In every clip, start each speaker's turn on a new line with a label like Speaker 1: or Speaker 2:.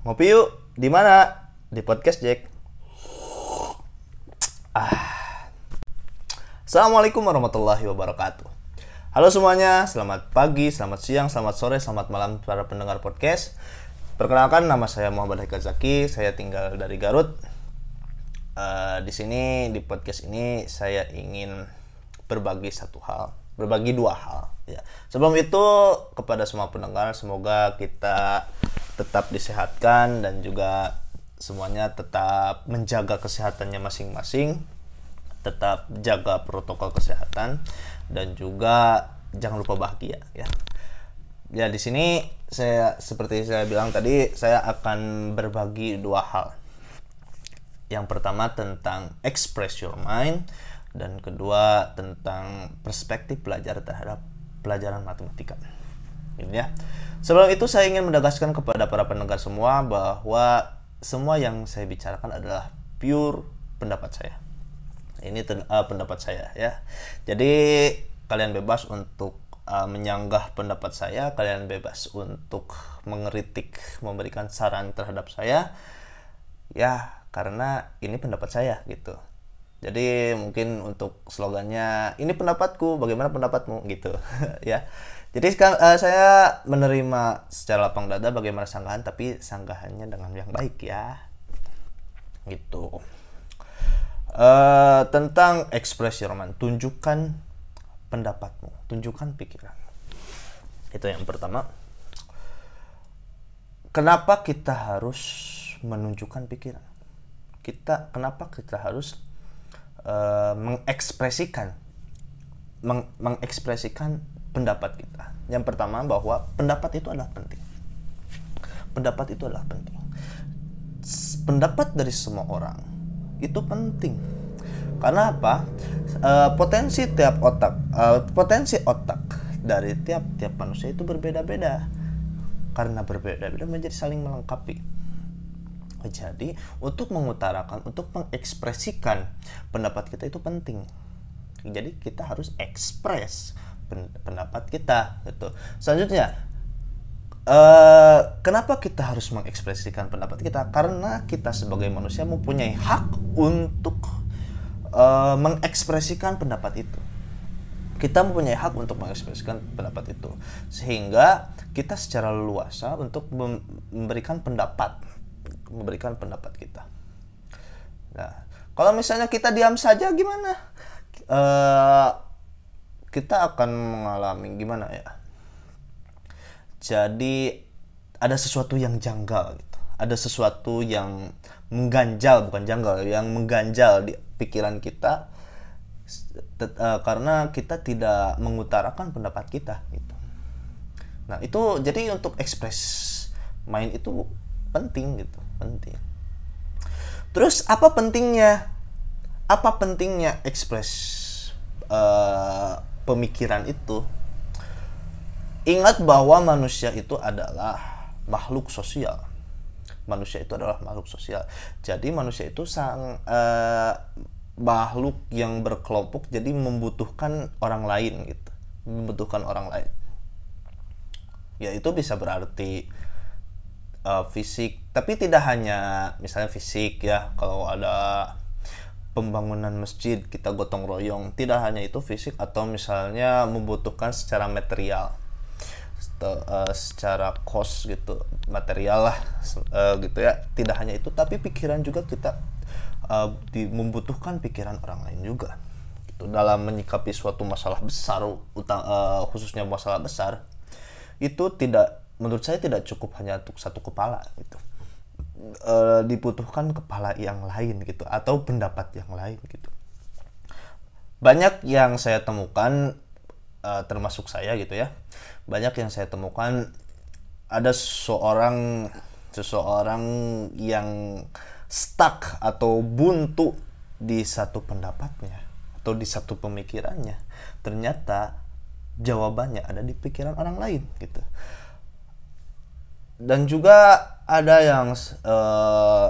Speaker 1: Ngopi yuk. Di mana? Di podcast Jack. Ah. Assalamualaikum warahmatullahi wabarakatuh. Halo semuanya, selamat pagi, selamat siang, selamat sore, selamat malam para pendengar podcast. Perkenalkan nama saya Muhammad Haikal Zaki, saya tinggal dari Garut. Eh, di sini di podcast ini saya ingin berbagi satu hal, berbagi dua hal. Ya. Sebelum itu kepada semua pendengar semoga kita tetap disehatkan dan juga semuanya tetap menjaga kesehatannya masing-masing, tetap jaga protokol kesehatan dan juga jangan lupa bahagia ya. Ya di sini saya seperti saya bilang tadi saya akan berbagi dua hal. Yang pertama tentang express your mind dan kedua tentang perspektif belajar terhadap pelajaran matematika. Ya. Sebelum itu saya ingin menegaskan kepada para pendengar semua bahwa semua yang saya bicarakan adalah pure pendapat saya. Ini uh, pendapat saya ya. Jadi kalian bebas untuk uh, menyanggah pendapat saya, kalian bebas untuk mengeritik, memberikan saran terhadap saya. Ya, karena ini pendapat saya gitu. Jadi mungkin untuk slogannya ini pendapatku, bagaimana pendapatmu gitu ya. Jadi sekarang eh, saya menerima secara lapang dada bagaimana sanggahan tapi sanggahannya dengan yang baik ya. Gitu. Eh, tentang ekspresi roman, tunjukkan pendapatmu, tunjukkan pikiran. Itu yang pertama. Kenapa kita harus menunjukkan pikiran? Kita kenapa kita harus eh, mengekspresikan meng- mengekspresikan pendapat kita. Yang pertama bahwa pendapat itu adalah penting. Pendapat itu adalah penting. Pendapat dari semua orang itu penting. Karena apa? Eh, potensi tiap otak, eh, potensi otak dari tiap-tiap manusia itu berbeda-beda. Karena berbeda-beda menjadi saling melengkapi. Jadi, untuk mengutarakan, untuk mengekspresikan pendapat kita itu penting. Jadi, kita harus ekspres pen- pendapat kita gitu. Selanjutnya, eh kenapa kita harus mengekspresikan pendapat kita? Karena kita sebagai manusia mempunyai hak untuk eh, mengekspresikan pendapat itu. Kita mempunyai hak untuk mengekspresikan pendapat itu, sehingga kita secara leluasa untuk mem- memberikan pendapat, memberikan pendapat kita. Nah, kalau misalnya kita diam saja gimana? Eh, kita akan mengalami gimana ya? Jadi ada sesuatu yang janggal gitu. Ada sesuatu yang mengganjal bukan janggal, yang mengganjal di pikiran kita eh, karena kita tidak mengutarakan pendapat kita gitu. Nah, itu jadi untuk ekspres main itu penting gitu, penting. Terus apa pentingnya? Apa pentingnya ekspres eh, pemikiran itu? Ingat bahwa manusia itu adalah makhluk sosial. Manusia itu adalah makhluk sosial. Jadi manusia itu sang eh, makhluk yang berkelompok jadi membutuhkan orang lain gitu. Membutuhkan orang lain. Ya itu bisa berarti uh, fisik. Tapi tidak hanya misalnya fisik ya kalau ada pembangunan masjid kita gotong royong tidak hanya itu fisik atau misalnya membutuhkan secara material. Uh, secara kos gitu material lah uh, gitu ya. Tidak hanya itu tapi pikiran juga kita uh, di, membutuhkan pikiran orang lain juga. Gitu. Dalam menyikapi suatu masalah besar uh, khususnya masalah besar itu tidak menurut saya tidak cukup hanya untuk satu kepala gitu. E, dibutuhkan kepala yang lain gitu atau pendapat yang lain gitu. Banyak yang saya temukan e, termasuk saya gitu ya banyak yang saya temukan ada seorang seseorang yang stuck atau buntu di satu pendapatnya atau di satu pemikirannya. Ternyata jawabannya ada di pikiran orang lain gitu dan juga ada yang eh,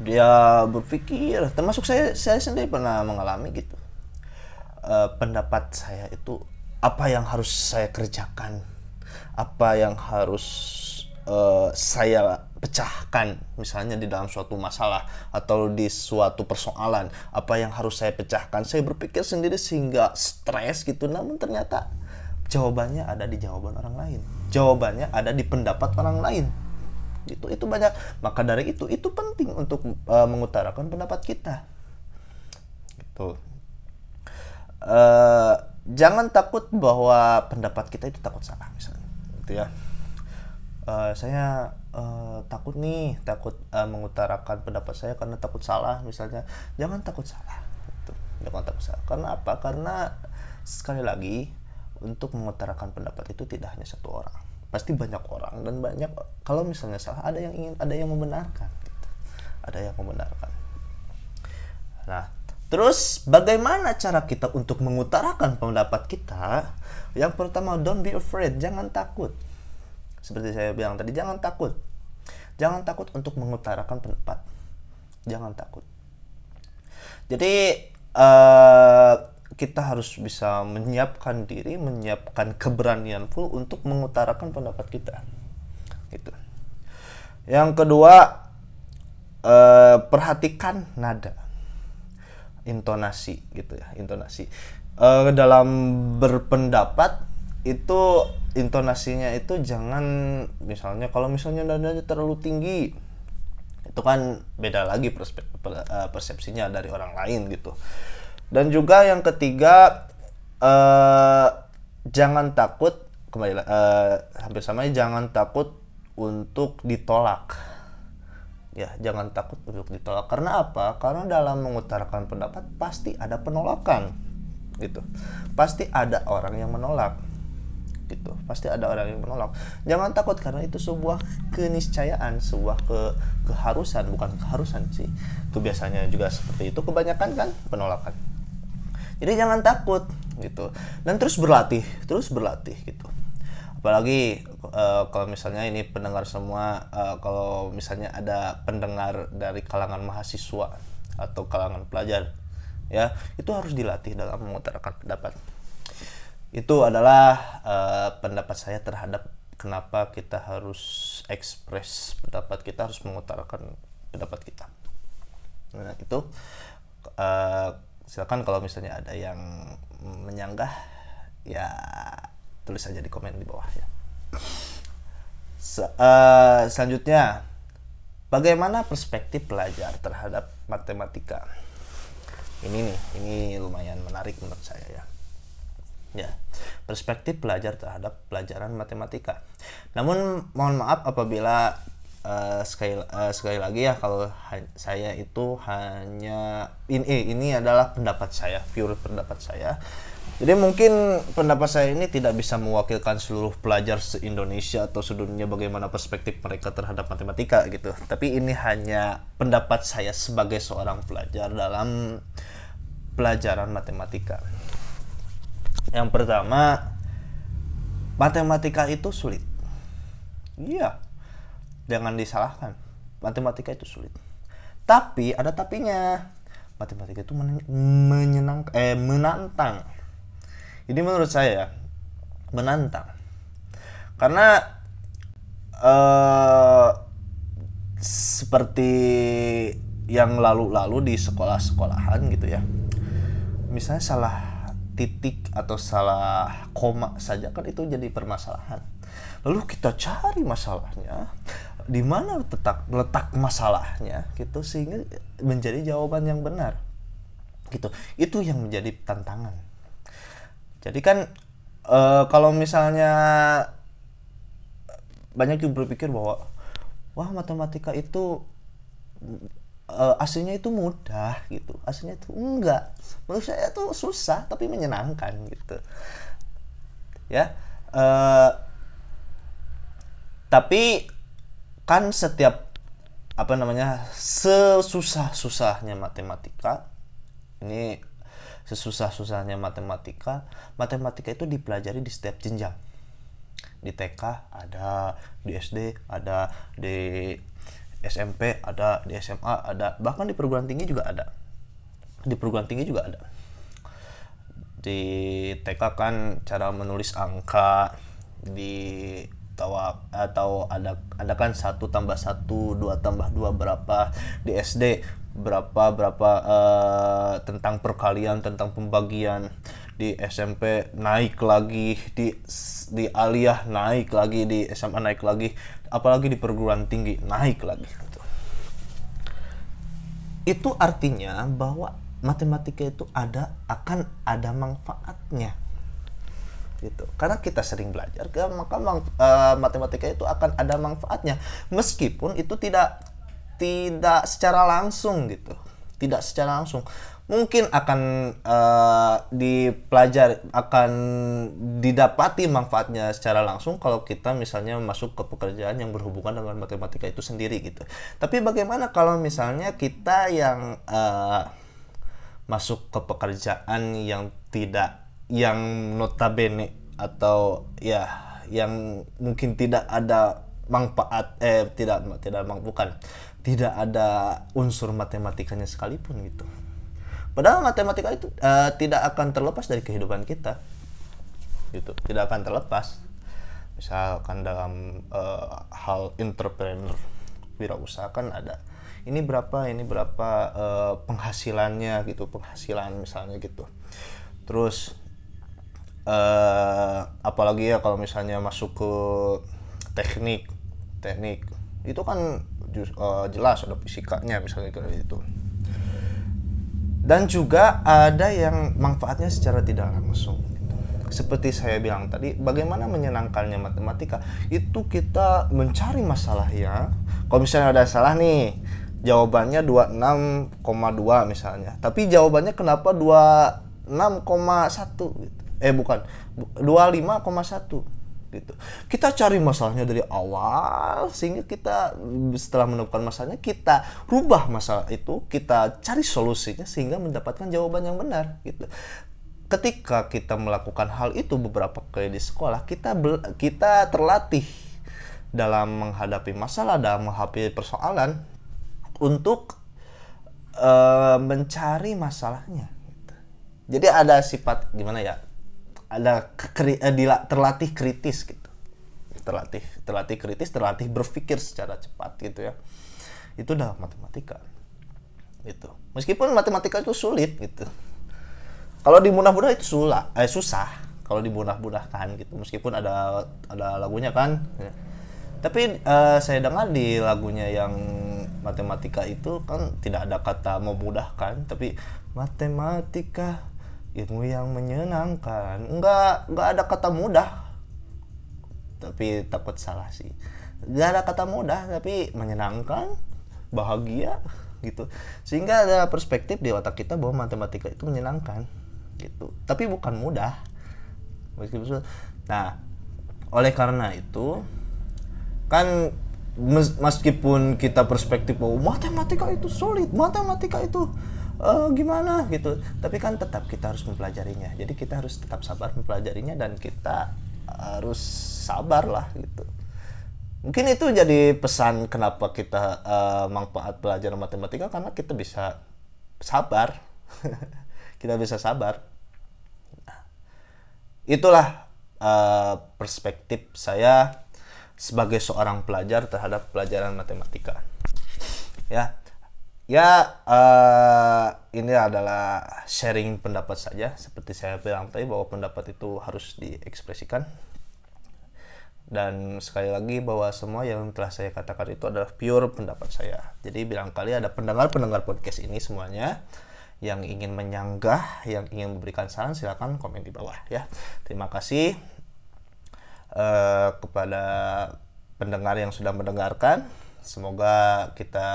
Speaker 1: dia berpikir termasuk saya saya sendiri pernah mengalami gitu. Eh, pendapat saya itu apa yang harus saya kerjakan? Apa yang harus uh, saya pecahkan? Misalnya di dalam suatu masalah atau di suatu persoalan apa yang harus saya pecahkan? Saya berpikir sendiri sehingga stres gitu. Namun ternyata jawabannya ada di jawaban orang lain. Jawabannya ada di pendapat orang lain. Itu itu banyak. Maka dari itu itu penting untuk uh, mengutarakan pendapat kita. Gitu. Uh, jangan takut bahwa pendapat kita itu takut salah misalnya. Gitu ya. Uh, saya uh, takut nih takut uh, mengutarakan pendapat saya karena takut salah misalnya. Jangan takut salah. Gitu. jangan takut salah. Karena apa? Karena sekali lagi untuk mengutarakan pendapat itu tidak hanya satu orang. Pasti banyak orang dan banyak kalau misalnya salah ada yang ingin ada yang membenarkan gitu. ada yang membenarkan. Nah terus bagaimana cara kita untuk mengutarakan pendapat kita? Yang pertama don't be afraid jangan takut. Seperti saya bilang tadi jangan takut. Jangan takut untuk mengutarakan pendapat. Jangan takut. Jadi uh, kita harus bisa menyiapkan diri menyiapkan keberanian full untuk mengutarakan pendapat kita. Gitu. Yang kedua uh, perhatikan nada. Intonasi gitu ya intonasi. Uh, dalam berpendapat itu intonasinya itu jangan misalnya kalau misalnya nadanya terlalu tinggi itu kan beda lagi eh, persepsinya dari orang lain gitu dan juga yang ketiga eh, jangan takut kembali eh, hampir sama jangan takut untuk ditolak. Ya jangan takut untuk ditolak. Karena apa? Karena dalam mengutarakan pendapat pasti ada penolakan gitu. Pasti ada orang yang menolak gitu. Pasti ada orang yang menolak. Jangan takut karena itu sebuah keniscayaan sebuah ke keharusan bukan keharusan sih. Kebiasaannya juga seperti itu. Kebanyakan kan penolakan jadi jangan takut gitu. Dan terus berlatih terus berlatih gitu. Apalagi uh, kalau misalnya ini pendengar semua uh, kalau misalnya ada pendengar dari kalangan mahasiswa atau kalangan pelajar ya itu harus dilatih dalam mengutarakan pendapat. Itu adalah uh, pendapat saya terhadap kenapa kita harus ekspres pendapat kita harus mengutarakan pendapat kita. Nah itu uh, silakan kalau misalnya ada yang menyanggah ya tulis saja di komen di bawah ya. Se uh, selanjutnya bagaimana perspektif pelajar terhadap matematika? Ini nih ini lumayan menarik menurut saya ya. Ya perspektif pelajar terhadap pelajaran matematika. Namun mohon maaf apabila uh, sekali uh, sekali lagi ya kalau saya itu hanya ini eh, ini adalah pendapat saya, pure pendapat saya. Jadi mungkin pendapat saya ini tidak bisa mewakilkan seluruh pelajar se-Indonesia atau sedunia bagaimana perspektif mereka terhadap matematika gitu. Tapi ini hanya pendapat saya sebagai seorang pelajar dalam pelajaran matematika. Yang pertama, matematika itu sulit. Iya, jangan disalahkan. Matematika itu sulit. Tapi ada tapinya. Matematika itu menyenang eh menantang. Ini menurut saya menantang. Karena eh seperti yang lalu-lalu di sekolah-sekolahan gitu ya. Misalnya salah titik atau salah koma saja kan itu jadi permasalahan. Lalu kita cari masalahnya, di mana letak letak masalahnya gitu sehingga menjadi jawaban yang benar. Gitu. Itu yang menjadi tantangan. Jadi kan e, kalau misalnya banyak yang berpikir bahwa wah matematika itu uh, aslinya itu mudah gitu aslinya itu enggak menurut saya itu susah tapi menyenangkan gitu ya uh, tapi kan setiap apa namanya sesusah susahnya matematika ini sesusah susahnya matematika matematika itu dipelajari di setiap jenjang. Di TK ada di SD ada di SMP ada di SMA ada bahkan di perguruan tinggi juga ada. Di perguruan tinggi juga ada. Di TK kan cara menulis angka di atau atau ada ada kan satu tambah satu dua tambah dua berapa di SD berapa berapa uh, tentang perkalian tentang pembagian di SMP naik lagi di di aliyah naik lagi di SMA naik lagi apalagi di perguruan tinggi naik lagi gitu. itu artinya bahwa matematika itu ada akan ada manfaatnya gitu. Karena kita sering belajar maka uh, matematika itu akan ada manfaatnya. Meskipun itu tidak tidak secara langsung gitu. Tidak secara langsung. Mungkin akan uh, dipelajari akan didapati manfaatnya secara langsung kalau kita misalnya masuk ke pekerjaan yang berhubungan dengan matematika itu sendiri gitu. Tapi bagaimana kalau misalnya kita yang uh, masuk ke pekerjaan yang tidak yang notabene atau ya yang mungkin tidak ada manfaat eh tidak tidak bukan tidak ada unsur matematikanya sekalipun gitu. Padahal matematika itu uh, tidak akan terlepas dari kehidupan kita. Gitu tidak akan terlepas. Misalkan dalam uh, hal entrepreneur wirausaha kan ada. Ini berapa ini berapa uh, penghasilannya gitu penghasilan misalnya gitu. Terus uh, apalagi ya kalau misalnya masuk ke teknik teknik. Itu kan uh, jelas ada fisikanya misalnya kayak itu dan juga ada yang manfaatnya secara tidak langsung. Seperti saya bilang tadi bagaimana menyenangkannya matematika? Itu kita mencari masalahnya. Kalau misalnya ada salah nih jawabannya 26,2 misalnya. Tapi jawabannya kenapa 26,1 gitu eh bukan 25,1 gitu. Kita cari masalahnya dari awal sehingga kita setelah menemukan masalahnya kita rubah masalah itu, kita cari solusinya sehingga mendapatkan jawaban yang benar gitu. Ketika kita melakukan hal itu beberapa kali di sekolah, kita kita terlatih dalam menghadapi masalah, dalam menghadapi persoalan untuk uh, mencari masalahnya. Gitu. Jadi ada sifat gimana ya? Ada keri, eh, terlatih kritis gitu. Terlatih terlatih kritis terlatih berpikir secara cepat gitu ya. Itu udah matematika. Itu meskipun matematika itu sulit gitu. Kalau dimudah-mudah itu sulah eh susah. Kalau dimudah-mudahkan gitu. Meskipun ada ada lagunya kan. Ya. tapi uh, saya dengar di lagunya yang matematika itu kan tidak ada kata memudahkan. Tapi matematika ilmu yang menyenangkan. Nggak nggak ada kata mudah. Tapi takut salah sih. Nggak ada kata mudah tapi menyenangkan bahagia gitu. Sehingga ada perspektif di otak kita bahwa matematika itu menyenangkan gitu. Tapi bukan mudah. Meskipun nah oleh karena itu kan meskipun kita perspektif bahwa matematika itu sulit matematika itu uh, gimana? Gitu. Tapi kan tetap kita harus mempelajarinya. Jadi kita harus tetap sabar mempelajarinya dan kita harus sabar lah gitu. Mungkin itu jadi pesan kenapa kita uh, manfaat pelajaran matematika karena kita bisa sabar. Kita bisa sabar. Nah, itulah uh, perspektif saya sebagai seorang pelajar terhadap pelajaran matematika. Ya ya uh, ini adalah sharing pendapat saja. Seperti saya bilang tadi bahwa pendapat itu harus diekspresikan. Dan sekali lagi bahwa semua yang telah saya katakan itu adalah pure pendapat saya. Jadi bilang kali ada pendengar-pendengar podcast ini semuanya yang ingin menyanggah yang ingin memberikan saran silakan komen di bawah ya. Terima kasih uh, kepada pendengar yang sudah mendengarkan. Semoga kita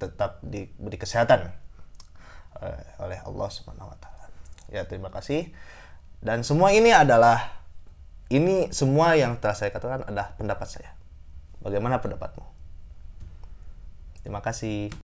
Speaker 1: tetap diberi kesehatan eh, oleh Allah Subhanahu wa taala. Ya, terima kasih. Dan semua ini adalah ini semua yang telah saya katakan adalah pendapat saya. Bagaimana pendapatmu? Terima kasih.